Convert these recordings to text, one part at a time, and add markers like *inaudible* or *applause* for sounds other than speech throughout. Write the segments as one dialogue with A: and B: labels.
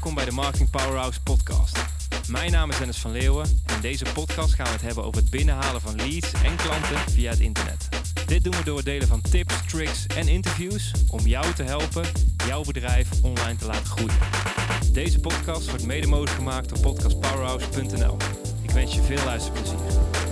A: Welkom bij de Marketing Powerhouse podcast. Mijn naam is Dennis van Leeuwen en in deze podcast gaan we het hebben over het binnenhalen van leads en klanten via het internet. Dit doen we door het delen van tips, tricks en interviews om jou te helpen jouw bedrijf online te laten groeien. Deze podcast wordt mede mogelijk gemaakt door podcastpowerhouse.nl. Ik wens je veel luisterplezier.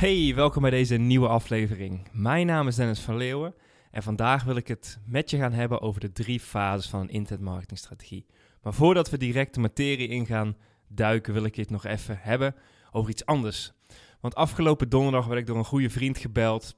A: Hey, welkom bij deze nieuwe aflevering. Mijn naam is Dennis van Leeuwen en vandaag wil ik het met je gaan hebben over de drie fases van een internetmarketingstrategie. Maar voordat we direct de materie in gaan duiken, wil ik het nog even hebben over iets anders. Want afgelopen donderdag werd ik door een goede vriend gebeld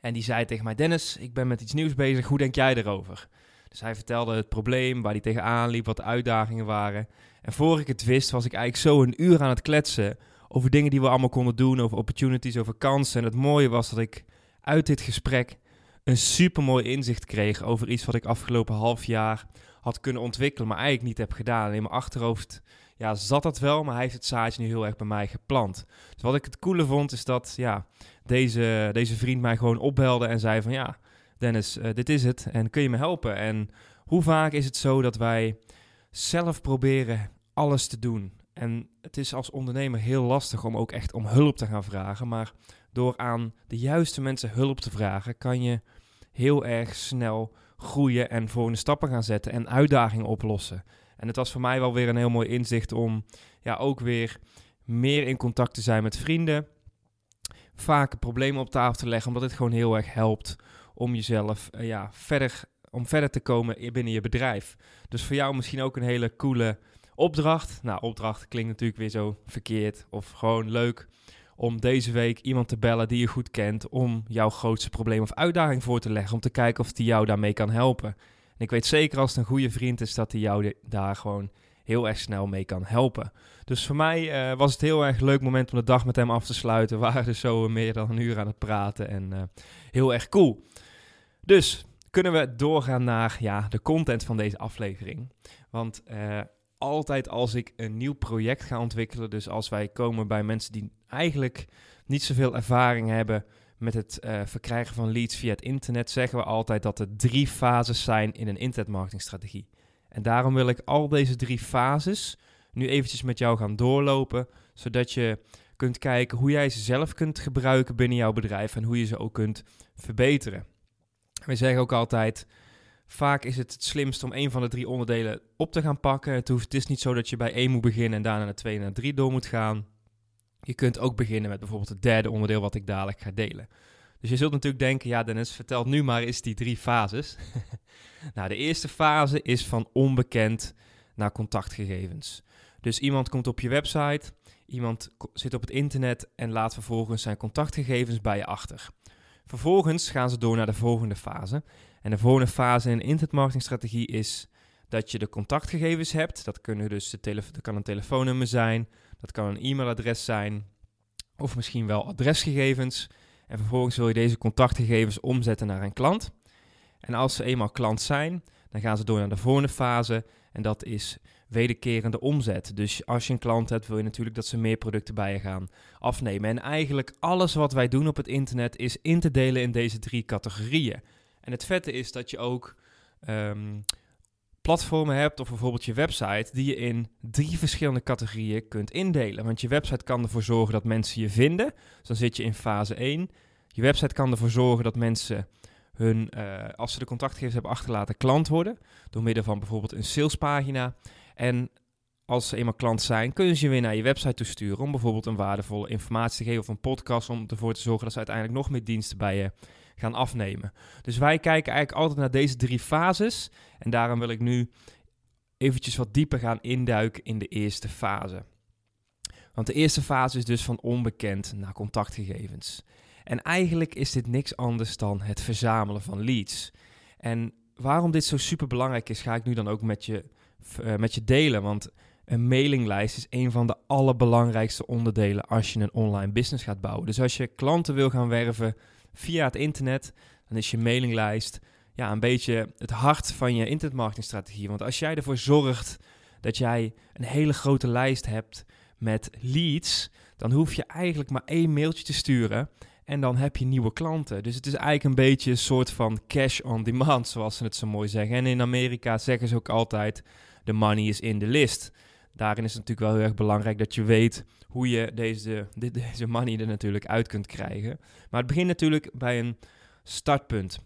A: en die zei tegen mij: Dennis, ik ben met iets nieuws bezig, hoe denk jij erover? Dus hij vertelde het probleem, waar hij tegenaan liep, wat de uitdagingen waren. En voor ik het wist, was ik eigenlijk zo een uur aan het kletsen over dingen die we allemaal konden doen, over opportunities, over kansen. En het mooie was dat ik uit dit gesprek een supermooi inzicht kreeg over iets wat ik afgelopen half jaar had kunnen ontwikkelen, maar eigenlijk niet heb gedaan. in mijn achterhoofd ja, zat dat wel, maar hij heeft het zaadje nu heel erg bij mij geplant. Dus wat ik het coole vond, is dat ja, deze, deze vriend mij gewoon opbelde en zei van ja, Dennis, uh, dit is het en kun je me helpen? En hoe vaak is het zo dat wij zelf proberen alles te doen? En het is als ondernemer heel lastig om ook echt om hulp te gaan vragen. Maar door aan de juiste mensen hulp te vragen, kan je heel erg snel groeien en volgende stappen gaan zetten en uitdagingen oplossen. En het was voor mij wel weer een heel mooi inzicht om ja, ook weer meer in contact te zijn met vrienden. Vaker problemen op tafel te leggen, omdat het gewoon heel erg helpt om jezelf uh, ja, verder, om verder te komen binnen je bedrijf. Dus voor jou misschien ook een hele coole Opdracht. Nou, opdracht klinkt natuurlijk weer zo verkeerd. Of gewoon leuk om deze week iemand te bellen die je goed kent. Om jouw grootste probleem of uitdaging voor te leggen. Om te kijken of die jou daarmee kan helpen. En ik weet zeker als het een goede vriend is dat hij jou daar gewoon heel erg snel mee kan helpen. Dus voor mij uh, was het heel erg leuk moment om de dag met hem af te sluiten. We waren dus zo meer dan een uur aan het praten en uh, heel erg cool. Dus kunnen we doorgaan naar ja, de content van deze aflevering. Want uh, altijd als ik een nieuw project ga ontwikkelen, dus als wij komen bij mensen die eigenlijk niet zoveel ervaring hebben met het uh, verkrijgen van leads via het internet, zeggen we altijd dat er drie fases zijn in een internetmarketingstrategie. En daarom wil ik al deze drie fases nu eventjes met jou gaan doorlopen, zodat je kunt kijken hoe jij ze zelf kunt gebruiken binnen jouw bedrijf en hoe je ze ook kunt verbeteren. We zeggen ook altijd, Vaak is het het slimst om een van de drie onderdelen op te gaan pakken. Het, hoeft, is niet zo dat je bij één moet beginnen en daarna naar twee en naar drie door moet gaan. Je kunt ook beginnen met bijvoorbeeld het derde onderdeel wat ik dadelijk ga delen. Dus je zult natuurlijk denken, ja Dennis, vertel nu maar eens die drie fases. *laughs* nou, de eerste fase is van onbekend naar contactgegevens. Dus iemand komt op je website, iemand zit op het internet en laat vervolgens zijn contactgegevens bij je achter. Vervolgens gaan ze door naar de volgende fase. En de volgende fase in een internetmarketingstrategie is dat je de contactgegevens hebt. Dat, kunnen dus de dat kan een telefoonnummer zijn, dat kan een e-mailadres zijn, of misschien wel adresgegevens. En vervolgens wil je deze contactgegevens omzetten naar een klant. En als ze eenmaal klant zijn, dan gaan ze door naar de volgende fase. En dat is wederkerende omzet. Dus als je een klant hebt, wil je natuurlijk dat ze meer producten bij je gaan afnemen. En eigenlijk alles wat wij doen op het internet is in te delen in deze drie categorieën. En het vette is dat je ook um, platformen hebt, of bijvoorbeeld je website, die je in drie verschillende categorieën kunt indelen. Want je website kan ervoor zorgen dat mensen je vinden. Dus dan zit je in fase 1. Je website kan ervoor zorgen dat mensen hun, uh, als ze de contactgegevens hebben achterlaten, klant worden. Door middel van bijvoorbeeld een salespagina. En als ze eenmaal klant zijn, kunnen ze je weer naar je website toe sturen om bijvoorbeeld een waardevolle informatie te geven of een podcast om ervoor te zorgen dat ze uiteindelijk nog meer diensten bij je gaan afnemen. Dus wij kijken eigenlijk altijd naar deze drie fases. En daarom wil ik nu eventjes wat dieper gaan induiken in de eerste fase. Want de eerste fase is dus van onbekend naar contactgegevens. En eigenlijk is dit niks anders dan het verzamelen van leads. En waarom dit zo super belangrijk is, ga ik nu dan ook met je, uh, met je delen. Want een mailinglijst is een van de allerbelangrijkste onderdelen als je een online business gaat bouwen. Dus als je klanten wil gaan werven via het internet, dan is je mailinglijst ja, een beetje het hart van je internetmarketingstrategie. Want als jij ervoor zorgt dat jij een hele grote lijst hebt met leads, dan hoef je eigenlijk maar één mailtje te sturen en dan heb je nieuwe klanten. Dus het is eigenlijk een beetje een soort van cash on demand, zoals ze het zo mooi zeggen. En in Amerika zeggen ze ook altijd: the money is in the list. Daarin is het natuurlijk wel heel erg belangrijk dat je weet hoe je deze, *laughs* deze money er natuurlijk uit kunt krijgen. Maar het begint natuurlijk bij een startpunt.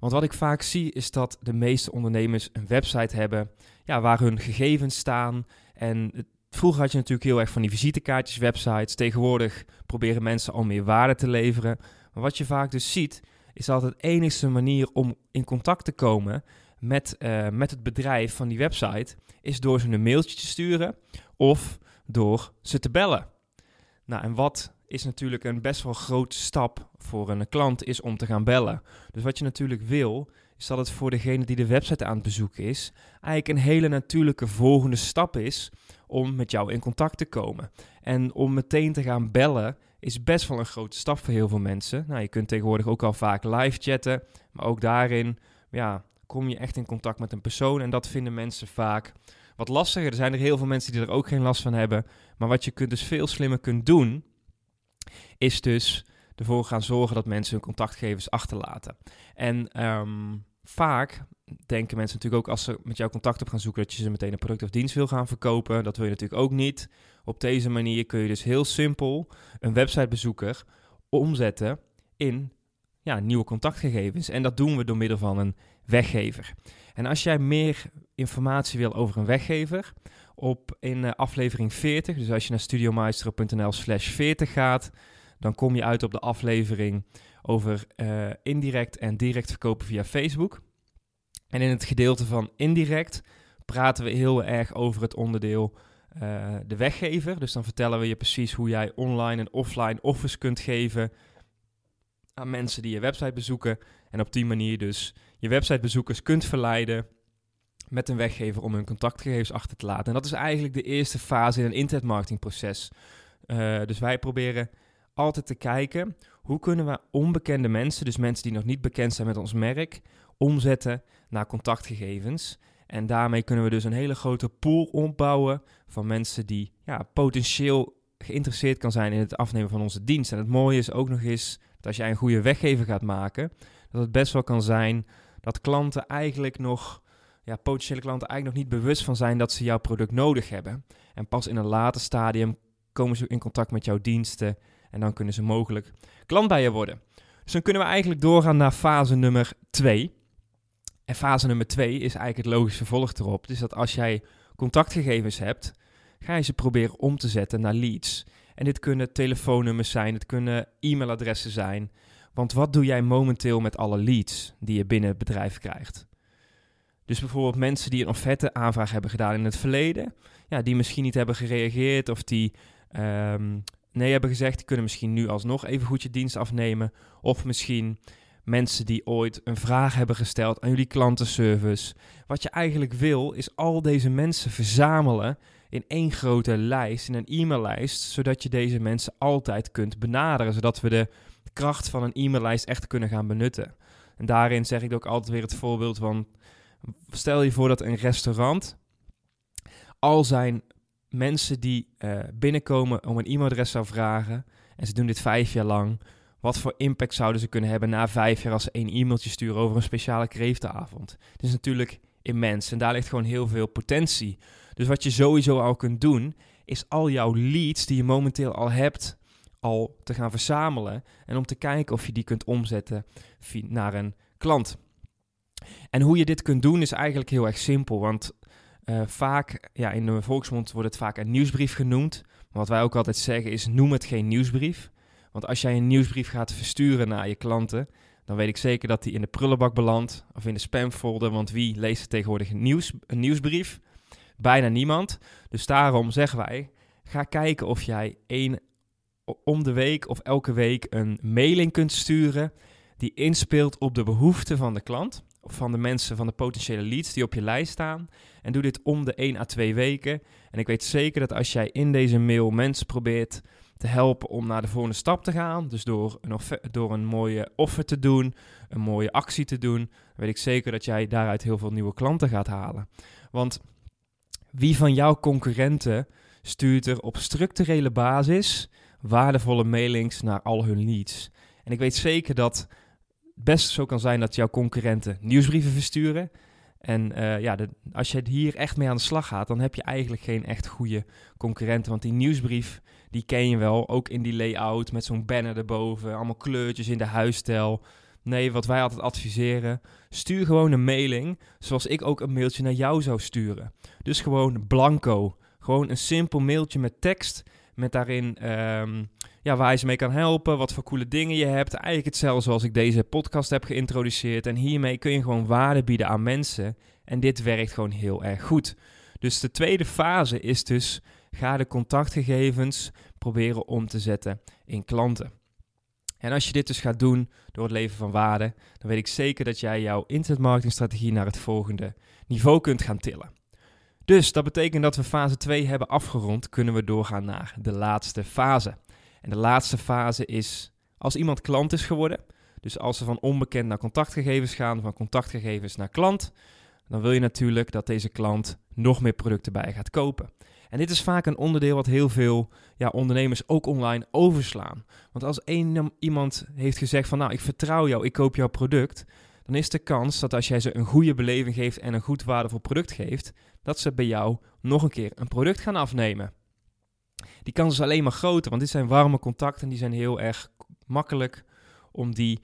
A: Want wat ik vaak zie is dat de meeste ondernemers een website hebben ja, waar hun gegevens staan. En vroeger had je natuurlijk heel erg van die visitekaartjes, websites. Tegenwoordig proberen mensen al meer waarde te leveren. Maar wat je vaak dus ziet, is dat het enigste manier om in contact te komen met, uh, met het bedrijf van die website, is door ze een mailtje te sturen of door ze te bellen. Nou, en wat is natuurlijk een best wel grote stap voor een klant, is om te gaan bellen. Dus wat je natuurlijk wil, is dat het voor degene die de website aan het bezoeken is, eigenlijk een hele natuurlijke volgende stap is om met jou in contact te komen. En om meteen te gaan bellen is best wel een grote stap voor heel veel mensen. Nou, je kunt tegenwoordig ook al vaak live chatten, maar ook daarin ja, kom je echt in contact met een persoon. En dat vinden mensen vaak wat lastiger. Er zijn er heel veel mensen die er ook geen last van hebben. Maar wat je kunt dus veel slimmer kunt doen, is dus ervoor gaan zorgen dat mensen hun contactgevers achterlaten. En ehm, vaak denken mensen natuurlijk ook als ze met jou contact op gaan zoeken dat je ze meteen een product of dienst wil gaan verkopen. Dat wil je natuurlijk ook niet. Op deze manier kun je dus heel simpel een websitebezoeker omzetten in ja, nieuwe contactgegevens. En dat doen we door middel van een weggever. En als jij meer informatie wil over een weggever, op in uh, aflevering 40, dus als je naar studiomaestro.nl slash 40 gaat, dan kom je uit op de aflevering over uh, indirect en direct verkopen via Facebook. En in het gedeelte van indirect praten we heel erg over het onderdeel uh, de weggever. Dus dan vertellen we je precies hoe jij online en offline offers kunt geven aan mensen die je website bezoeken. En op die manier dus je websitebezoekers kunt verleiden met een weggever om hun contactgegevens achter te laten. En dat is eigenlijk de eerste fase in een internetmarketingproces. Uh, dus wij proberen altijd te kijken hoe kunnen we onbekende mensen, dus mensen die nog niet bekend zijn met ons merk, omzetten naar contactgegevens. En daarmee kunnen we dus een hele grote pool opbouwen van mensen die ja, potentieel geïnteresseerd kan zijn in het afnemen van onze dienst. En het mooie is ook nog eens dat als jij een goede weggever gaat maken, dat het best wel kan zijn dat klanten eigenlijk nog, ja, potentiële klanten eigenlijk nog niet bewust van zijn dat ze jouw product nodig hebben. En pas in een later stadium komen ze in contact met jouw diensten en dan kunnen ze mogelijk klant bij je worden. Dus dan kunnen we eigenlijk doorgaan naar fase nummer 2. En fase nummer 2 is eigenlijk het logische vervolg erop. Dus dat als jij contactgegevens hebt, ga je ze proberen om te zetten naar leads. En dit kunnen telefoonnummers zijn, het kunnen e-mailadressen zijn. Want wat doe jij momenteel met alle leads die je binnen het bedrijf krijgt? Dus bijvoorbeeld mensen die een offerte aanvraag hebben gedaan in het verleden, ja, die misschien niet hebben gereageerd of die um, nee hebben gezegd, die kunnen misschien nu alsnog even goed je dienst afnemen. Of misschien mensen die ooit een vraag hebben gesteld aan jullie klantenservice. Wat je eigenlijk wil, is al deze mensen verzamelen in één grote lijst, in een e-maillijst, zodat je deze mensen altijd kunt benaderen, zodat we de kracht van een e-maillijst echt kunnen gaan benutten. En daarin zeg ik ook altijd weer het voorbeeld van, stel je voor dat een restaurant al zijn mensen die uh, binnenkomen om een e-mailadres zou vragen, en ze doen dit vijf jaar lang, wat voor impact zouden ze kunnen hebben na vijf jaar als ze één e-mailtje sturen over een speciale kreeftenavond? Het is natuurlijk immens en daar ligt gewoon heel veel potentie. Dus wat je sowieso al kunt doen, is al jouw leads die je momenteel al hebt, al te gaan verzamelen en om te kijken of je die kunt omzetten naar een klant. En hoe je dit kunt doen is eigenlijk heel erg simpel, want uh, vaak, ja, in de volksmond wordt het vaak een nieuwsbrief genoemd. Maar wat wij ook altijd zeggen is, noem het geen nieuwsbrief. Want als jij een nieuwsbrief gaat versturen naar je klanten, dan weet ik zeker dat die in de prullenbak belandt of in de spamfolder. Want wie leest tegenwoordig nieuws, een nieuwsbrief? Bijna niemand. Dus daarom zeggen wij, ga kijken of jij één om de week of elke week een mailing kunt sturen die inspeelt op de behoeften van de klant of van de mensen, van de potentiële leads die op je lijst staan. En doe dit om de 1 à 2 weken. En ik weet zeker dat als jij in deze mail mensen probeert te helpen om naar de volgende stap te gaan, dus door een, door een mooie offer te doen, een mooie actie te doen, weet ik zeker dat jij daaruit heel veel nieuwe klanten gaat halen. Want wie van jouw concurrenten stuurt er op structurele basis waardevolle mailings naar al hun leads. En ik weet zeker dat het best zo kan zijn dat jouw concurrenten nieuwsbrieven versturen. En uh, ja, als je hier echt mee aan de slag gaat, dan heb je eigenlijk geen echt goede concurrenten. Want die nieuwsbrief, die ken je wel, ook in die layout met zo'n banner erboven, allemaal kleurtjes in de huisstijl. Nee, wat wij altijd adviseren, stuur gewoon een mailing, zoals ik ook een mailtje naar jou zou sturen. Dus gewoon blanco, gewoon een simpel mailtje met tekst, met daarin um, ja, waar je ze mee kan helpen, wat voor coole dingen je hebt. Eigenlijk hetzelfde zoals ik deze podcast heb geïntroduceerd. En hiermee kun je gewoon waarde bieden aan mensen. En dit werkt gewoon heel erg goed. Dus de tweede fase is dus, ga de contactgegevens proberen om te zetten in klanten. En als je dit dus gaat doen door het leven van waarde, dan weet ik zeker dat jij jouw internetmarketingstrategie naar het volgende niveau kunt gaan tillen. Dus dat betekent dat we fase 2 hebben afgerond, kunnen we doorgaan naar de laatste fase. En de laatste fase is als iemand klant is geworden. Dus als ze van onbekend naar contactgegevens gaan, van contactgegevens naar klant, dan wil je natuurlijk dat deze klant nog meer producten bij gaat kopen. En dit is vaak een onderdeel wat heel veel ja, ondernemers ook online overslaan. Want als één iemand heeft gezegd van nou, ik vertrouw jou, ik koop jouw product, dan is de kans dat als jij ze een goede beleving geeft en een goed waardevol product geeft, dat ze bij jou nog een keer een product gaan afnemen die kans is alleen maar groter, want dit zijn warme contacten, die zijn heel erg makkelijk om die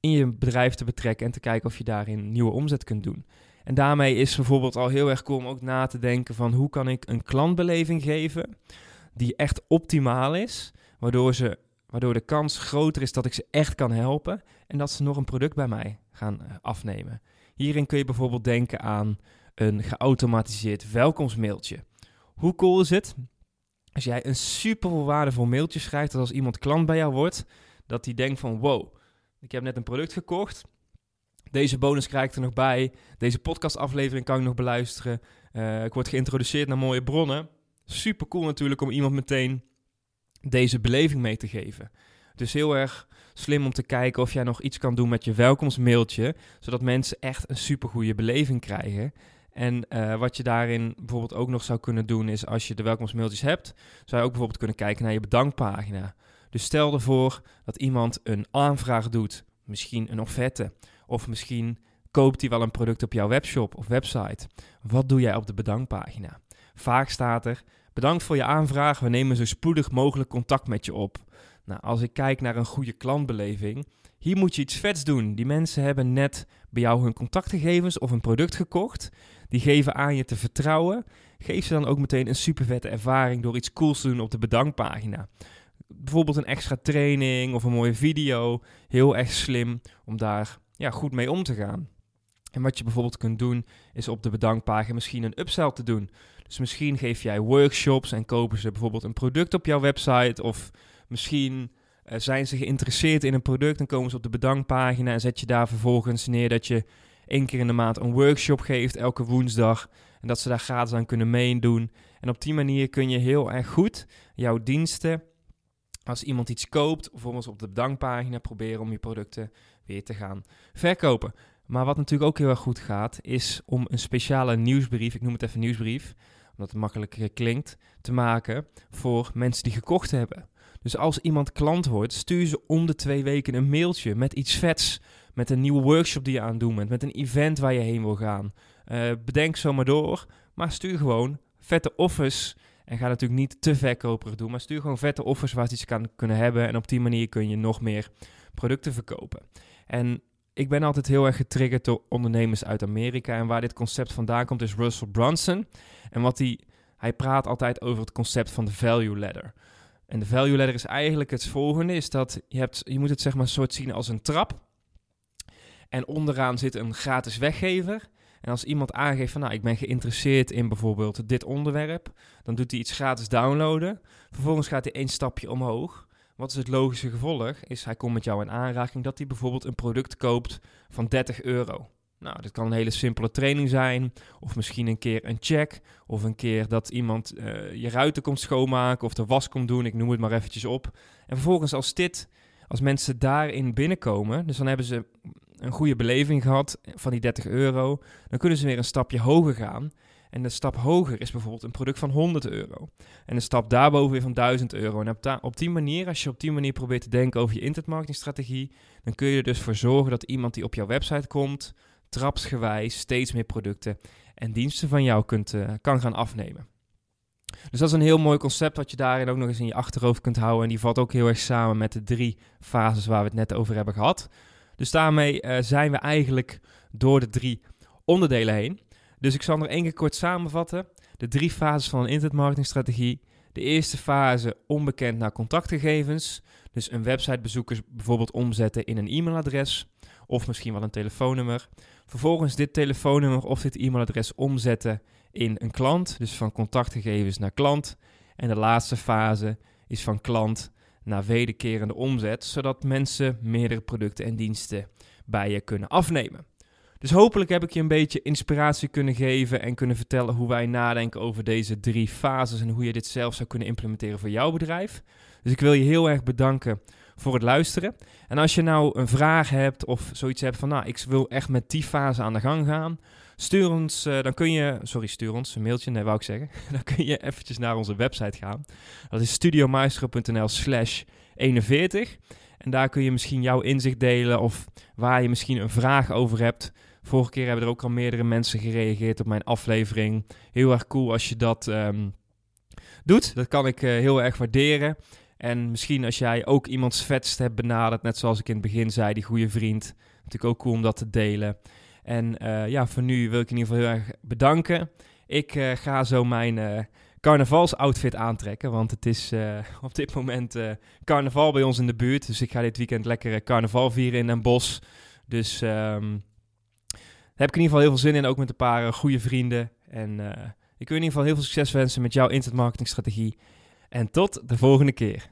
A: in je bedrijf te betrekken en te kijken of je daarin nieuwe omzet kunt doen. En daarmee is bijvoorbeeld al heel erg cool om ook na te denken van hoe kan ik een klantbeleving geven die echt optimaal is, waardoor, ze, waardoor de kans groter is dat ik ze echt kan helpen en dat ze nog een product bij mij gaan eh, afnemen. Hierin kun je bijvoorbeeld denken aan een geautomatiseerd welkomstmailtje. Hoe cool is het als jij een super waardevol mailtje schrijft, dat als iemand klant bij jou wordt, dat die denkt van wow, ik heb net een product gekocht. Deze bonus krijg ik er nog bij. Deze podcastaflevering kan ik nog beluisteren. Uh, ik word geïntroduceerd naar mooie bronnen. Super cool natuurlijk om iemand meteen deze beleving mee te geven. Dus heel erg slim om te kijken of jij nog iets kan doen met je welkomstmailtje, zodat mensen echt een super goede beleving krijgen. En uh, wat je daarin bijvoorbeeld ook nog zou kunnen doen, is als je de welkomstmailtjes hebt, zou je ook bijvoorbeeld kunnen kijken naar je bedankpagina. Dus stel ervoor dat iemand een aanvraag doet, misschien een offerte, of misschien koopt hij wel een product op jouw webshop of website. Wat doe jij op de bedankpagina? Vaak staat er: Bedankt voor je aanvraag, we nemen zo spoedig mogelijk contact met je op. Nou, als ik kijk naar een goede klantbeleving, hier moet je iets vets doen. Die mensen hebben net bij jou hun contactgegevens of een product gekocht. Die geven aan je te vertrouwen. Geef ze dan ook meteen een super vette ervaring door iets cools te doen op de bedankpagina. Bijvoorbeeld een extra training of een mooie video. Heel erg slim om daar ja, goed mee om te gaan. En wat je bijvoorbeeld kunt doen, is op de bedankpagina misschien een upsell te doen. Dus misschien geef jij workshops en kopen ze bijvoorbeeld een product op jouw website. Of misschien uh, zijn ze geïnteresseerd in een product, dan komen ze op de bedankpagina en zet je daar vervolgens neer dat je één keer in de maand een workshop geeft, elke woensdag. En dat ze daar gratis aan kunnen meedoen. En op die manier kun je heel erg goed jouw diensten, als iemand iets koopt, bijvoorbeeld op de bedankpagina, proberen om je producten weer te gaan verkopen. Maar wat natuurlijk ook heel erg goed gaat, is om een speciale nieuwsbrief, ik noem het even nieuwsbrief, omdat het makkelijker klinkt, te maken voor mensen die gekocht hebben. Dus als iemand klant wordt, stuur ze om de twee weken een mailtje met iets vets. Met een nieuwe workshop die je aan het doen bent. Met een event waar je heen wil gaan. Uh, bedenk zomaar door. Maar stuur gewoon vette offers. En ga natuurlijk niet te verkoperig doen. Maar stuur gewoon vette offers waar ze iets kan kunnen hebben. En op die manier kun je nog meer producten verkopen. En ik ben altijd heel erg getriggerd door ondernemers uit Amerika. En waar dit concept vandaan komt is Russell Brunson. En wat hij, hij praat altijd over het concept van de value ladder. En de value ladder is eigenlijk het volgende: is dat je, hebt, je moet het zeg maar soort zien als een trap. En onderaan zit een gratis weggever. En als iemand aangeeft van nou, ik ben geïnteresseerd in bijvoorbeeld dit onderwerp, dan doet hij iets gratis downloaden. Vervolgens gaat hij één stapje omhoog. Wat is het logische gevolg? Is hij komt met jou in aanraking dat hij bijvoorbeeld een product koopt van 30 euro. Nou, dit kan een hele simpele training zijn, of misschien een keer een check, of een keer dat iemand uh, je ruiten komt schoonmaken of de was komt doen, ik noem het maar eventjes op. En vervolgens als dit, als mensen daarin binnenkomen, dus dan hebben ze een goede beleving gehad van die 30 euro, dan kunnen ze weer een stapje hoger gaan. En de stap hoger is bijvoorbeeld een product van 100 euro. En de stap daarboven weer van 1000 euro. En op, op die manier, als je op die manier probeert te denken over je internetmarketingstrategie, dan kun je er dus voor zorgen dat iemand die op jouw website komt, trapsgewijs steeds meer producten en diensten van jou kunt, uh, kan gaan afnemen. Dus dat is een heel mooi concept wat je daarin ook nog eens in je achterhoofd kunt houden. En die valt ook heel erg samen met de drie fases waar we het net over hebben gehad. Dus daarmee uh, zijn we eigenlijk door de drie onderdelen heen. Dus ik zal nog één keer kort samenvatten. De drie fases van een internetmarketingstrategie. De eerste fase onbekend naar contactgegevens. Dus een websitebezoeker bijvoorbeeld omzetten in een e-mailadres of misschien wel een telefoonnummer. Vervolgens dit telefoonnummer of dit e-mailadres omzetten in een klant, dus van contactgegevens naar klant. En de laatste fase is van klant naar wederkerende omzet, zodat mensen meerdere producten en diensten bij je kunnen afnemen. Dus hopelijk heb ik je een beetje inspiratie kunnen geven en kunnen vertellen hoe wij nadenken over deze drie fases en hoe je dit zelf zou kunnen implementeren voor jouw bedrijf. Dus ik wil je heel erg bedanken voor het luisteren. En als je nou een vraag hebt of zoiets hebt van, nou, ik wil echt met die fase aan de gang gaan, stuur ons, uh, dan kun je, sorry, stuur ons een mailtje, nee, wou ik zeggen. *laughs* dan kun je eventjes naar onze website gaan. Dat is studiomaestro.nl slash 41. En daar kun je misschien jouw inzicht delen of waar je misschien een vraag over hebt. Vorige keer hebben er ook al meerdere mensen gereageerd op mijn aflevering. Heel erg cool als je dat um, doet. Dat kan ik uh, heel erg waarderen. En misschien als jij ook iemands vetst hebt benaderd, net zoals ik in het begin zei, die goede vriend. Natuurlijk ook cool om dat te delen. En uh, ja, voor nu wil ik in ieder geval heel erg bedanken. Ik uh, ga zo mijn carnavalsoutfit aantrekken, want het is *laughs* op dit moment carnaval bij ons in de buurt. Dus ik ga dit weekend lekker carnaval vieren in Den Bosch. Dus daar heb ik in ieder geval heel veel zin in, ook met een paar goede vrienden. En ik wil in ieder geval heel veel succes wensen met jouw internetmarketingstrategie. En tot de volgende keer.